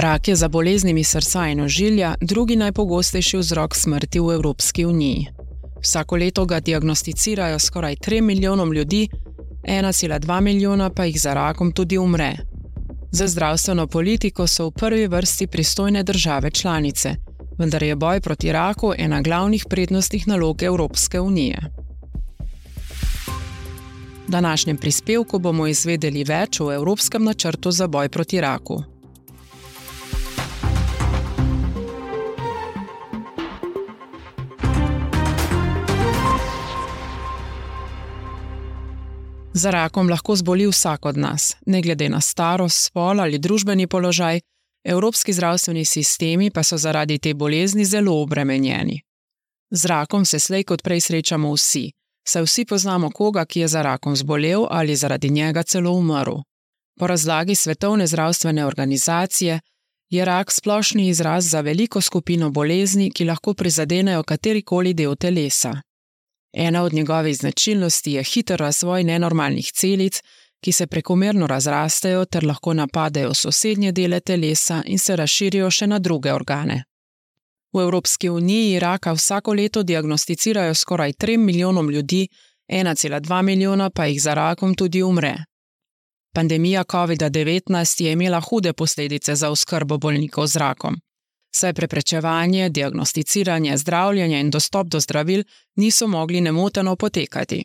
Rak je za boleznimi srca in ožilja drugi najpogostejši vzrok smrti v Evropski uniji. Vsako leto ga diagnosticirajo skoraj 3 milijonom ljudi, 1,2 milijona pa jih za rakom tudi umre. Za zdravstveno politiko so v prvi vrsti pristojne države članice, vendar je boj proti raku ena glavnih prednostnih nalog Evropske unije. V današnjem prispevku bomo izvedeli več o Evropskem načrtu za boj proti raku. Za rakom lahko zboli vsak od nas, ne glede na starost, spol ali družbeni položaj, evropski zdravstveni sistemi pa so zaradi te bolezni zelo obremenjeni. Z rakom se slej kot prej srečamo vsi, saj vsi poznamo koga, ki je za rakom zbolel ali zaradi njega celo umrl. Po razlagi Svetovne zdravstvene organizacije je rak splošni izraz za veliko skupino bolezni, ki lahko prizadenejo katerikoli del telesa. Ena od njegovih značilnosti je hiter razvoj nenormalnih celic, ki se prekomerno razrastejo ter lahko napadejo sosednje dele telesa in se razširijo še na druge organe. V Evropski uniji raka vsako leto diagnosticirajo skoraj 3 milijonom ljudi, 1,2 milijona pa jih za rakom tudi umre. Pandemija COVID-19 je imela hude posledice za oskrbo bolnikov z rakom saj preprečevanje, diagnosticiranje, zdravljenje in dostop do zdravil niso mogli nemoteno potekati.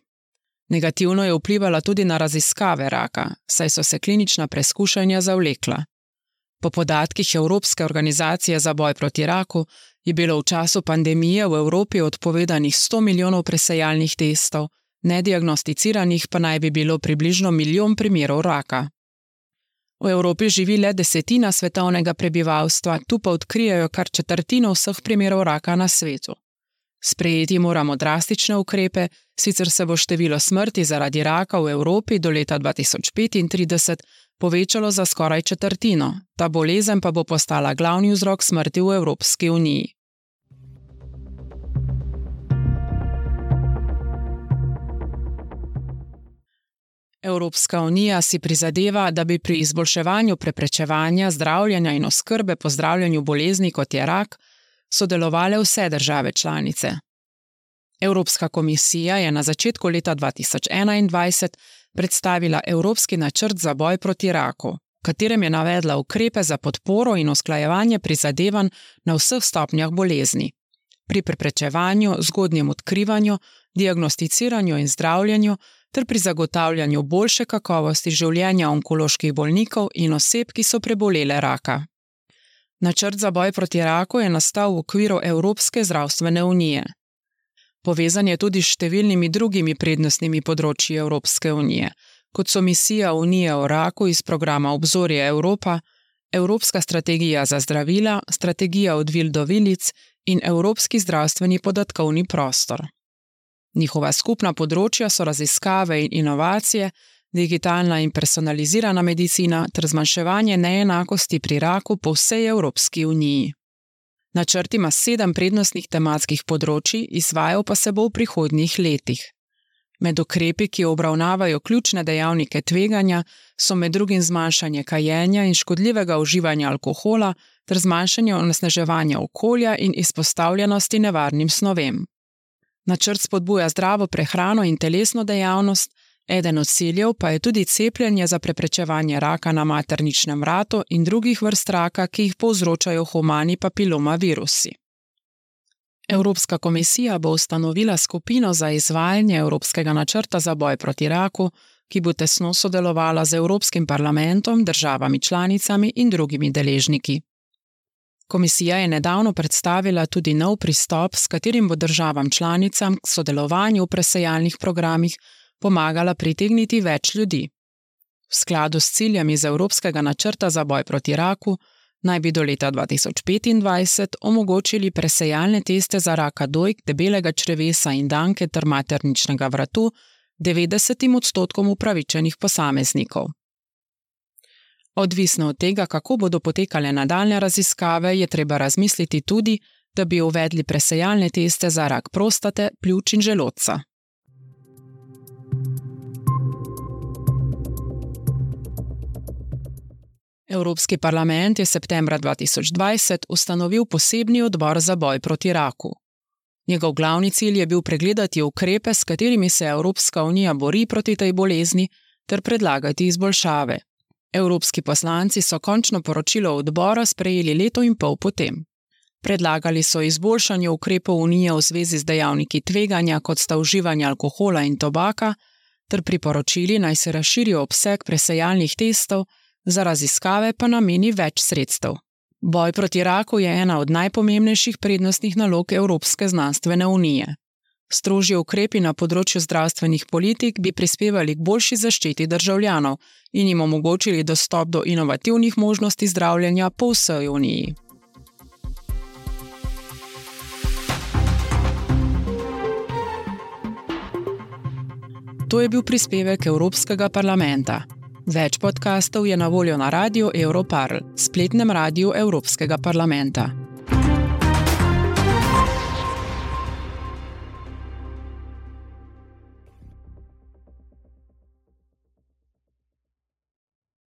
Negativno je vplivala tudi na raziskave raka, saj so se klinična preskušanja zavlekla. Po podatkih Evropske organizacije za boj proti raku je bilo v času pandemije v Evropi odpovedanih 100 milijonov presejalnih testov, nediagnosticiranih pa naj bi bilo približno milijon primerov raka. V Evropi živi le desetina svetovnega prebivalstva, tu pa odkrijajo kar četrtino vseh primerov raka na svetu. Sprejeti moramo drastične ukrepe, sicer se bo število smrti zaradi raka v Evropi do leta 2035 povečalo za skoraj četrtino, ta bolezen pa bo postala glavni vzrok smrti v Evropski uniji. Evropska unija si prizadeva, da bi pri izboljševanju preprečevanja, zdravljenja in oskrbe po zdravljenju bolezni kot je rak sodelovale vse države članice. Evropska komisija je na začetku leta 2021 predstavila Evropski načrt za boj proti raku, v katerem je navedla ukrepe za podporo in usklajevanje prizadevanj na vseh stopnjah bolezni. Pri preprečevanju, zgodnjem odkrivanju, diagnosticiranju in zdravljenju ter pri zagotavljanju boljše kakovosti življenja onkoloških bolnikov in oseb, ki so prebolele raka. Načrt za boj proti raku je nastal v okviru Evropske zdravstvene unije. Povezan je tudi s številnimi drugimi prednostnimi področji Evropske unije, kot so misija Unije o raku iz programa Obzorje Evropa, Evropska strategija za zdravila, strategija od vil do vilic in Evropski zdravstveni podatkovni prostor. Njihova skupna področja so raziskave in inovacije, digitalna in personalizirana medicina ter zmanjševanje neenakosti pri raku po vsej Evropski uniji. Načrt ima sedem prednostnih tematskih področji, izvajal pa se bo v prihodnjih letih. Med ukrepi, ki obravnavajo ključne dejavnike tveganja, so med drugim zmanjšanje kajenja in škodljivega uživanja alkohola ter zmanjšanje onesnaževanja okolja in izpostavljenosti nevarnim snovem. Načrt spodbuja zdravo prehrano in telesno dejavnost, eden od ciljev pa je tudi cepljenje za preprečevanje raka na materničnem vratu in drugih vrst raka, ki jih povzročajo humani papiloma virusi. Evropska komisija bo ustanovila skupino za izvajanje Evropskega načrta za boj proti raku, ki bo tesno sodelovala z Evropskim parlamentom, državami članicami in drugimi deležniki. Komisija je nedavno predstavila tudi nov pristop, s katerim bo državam članicam k sodelovanju v presejalnih programih pomagala pritegniti več ljudi. V skladu s ciljem iz Evropskega načrta za boj proti raku naj bi do leta 2025 omogočili presejalne teste za raka dojk, debelega črevesa in danke ter materničnega vratu 90 odstotkom upravičenih posameznikov. Odvisno od tega, kako bodo potekale nadaljne raziskave, je treba razmisliti tudi, da bi uvedli presejalne teste za rak prostate, pljuč in želodca. Evropski parlament je septembra 2020 ustanovil posebni odbor za boj proti raku. Njegov glavni cilj je bil pregledati ukrepe, s katerimi se Evropska unija bori proti tej bolezni, ter predlagati izboljšave. Evropski poslanci so končno poročilo odbora sprejeli leto in pol potem. Predlagali so izboljšanje ukrepov unije v zvezi z dejavniki tveganja, kot sta uživanje alkohola in tobaka, ter priporočili naj se razširi obseg presejalnih testov, za raziskave pa nameni več sredstev. Boj proti raku je ena od najpomembnejših prednostnih nalog Evropske znanstvene unije. Strožji ukrepi na področju zdravstvenih politik bi prispevali k boljši zaščiti državljanov in jim omogočili dostop do inovativnih možnosti zdravljenja po vsej uniji. To je bil prispevek Evropskega parlamenta. Več podkastov je na voljo na radiju Europarl, spletnem radiju Evropskega parlamenta.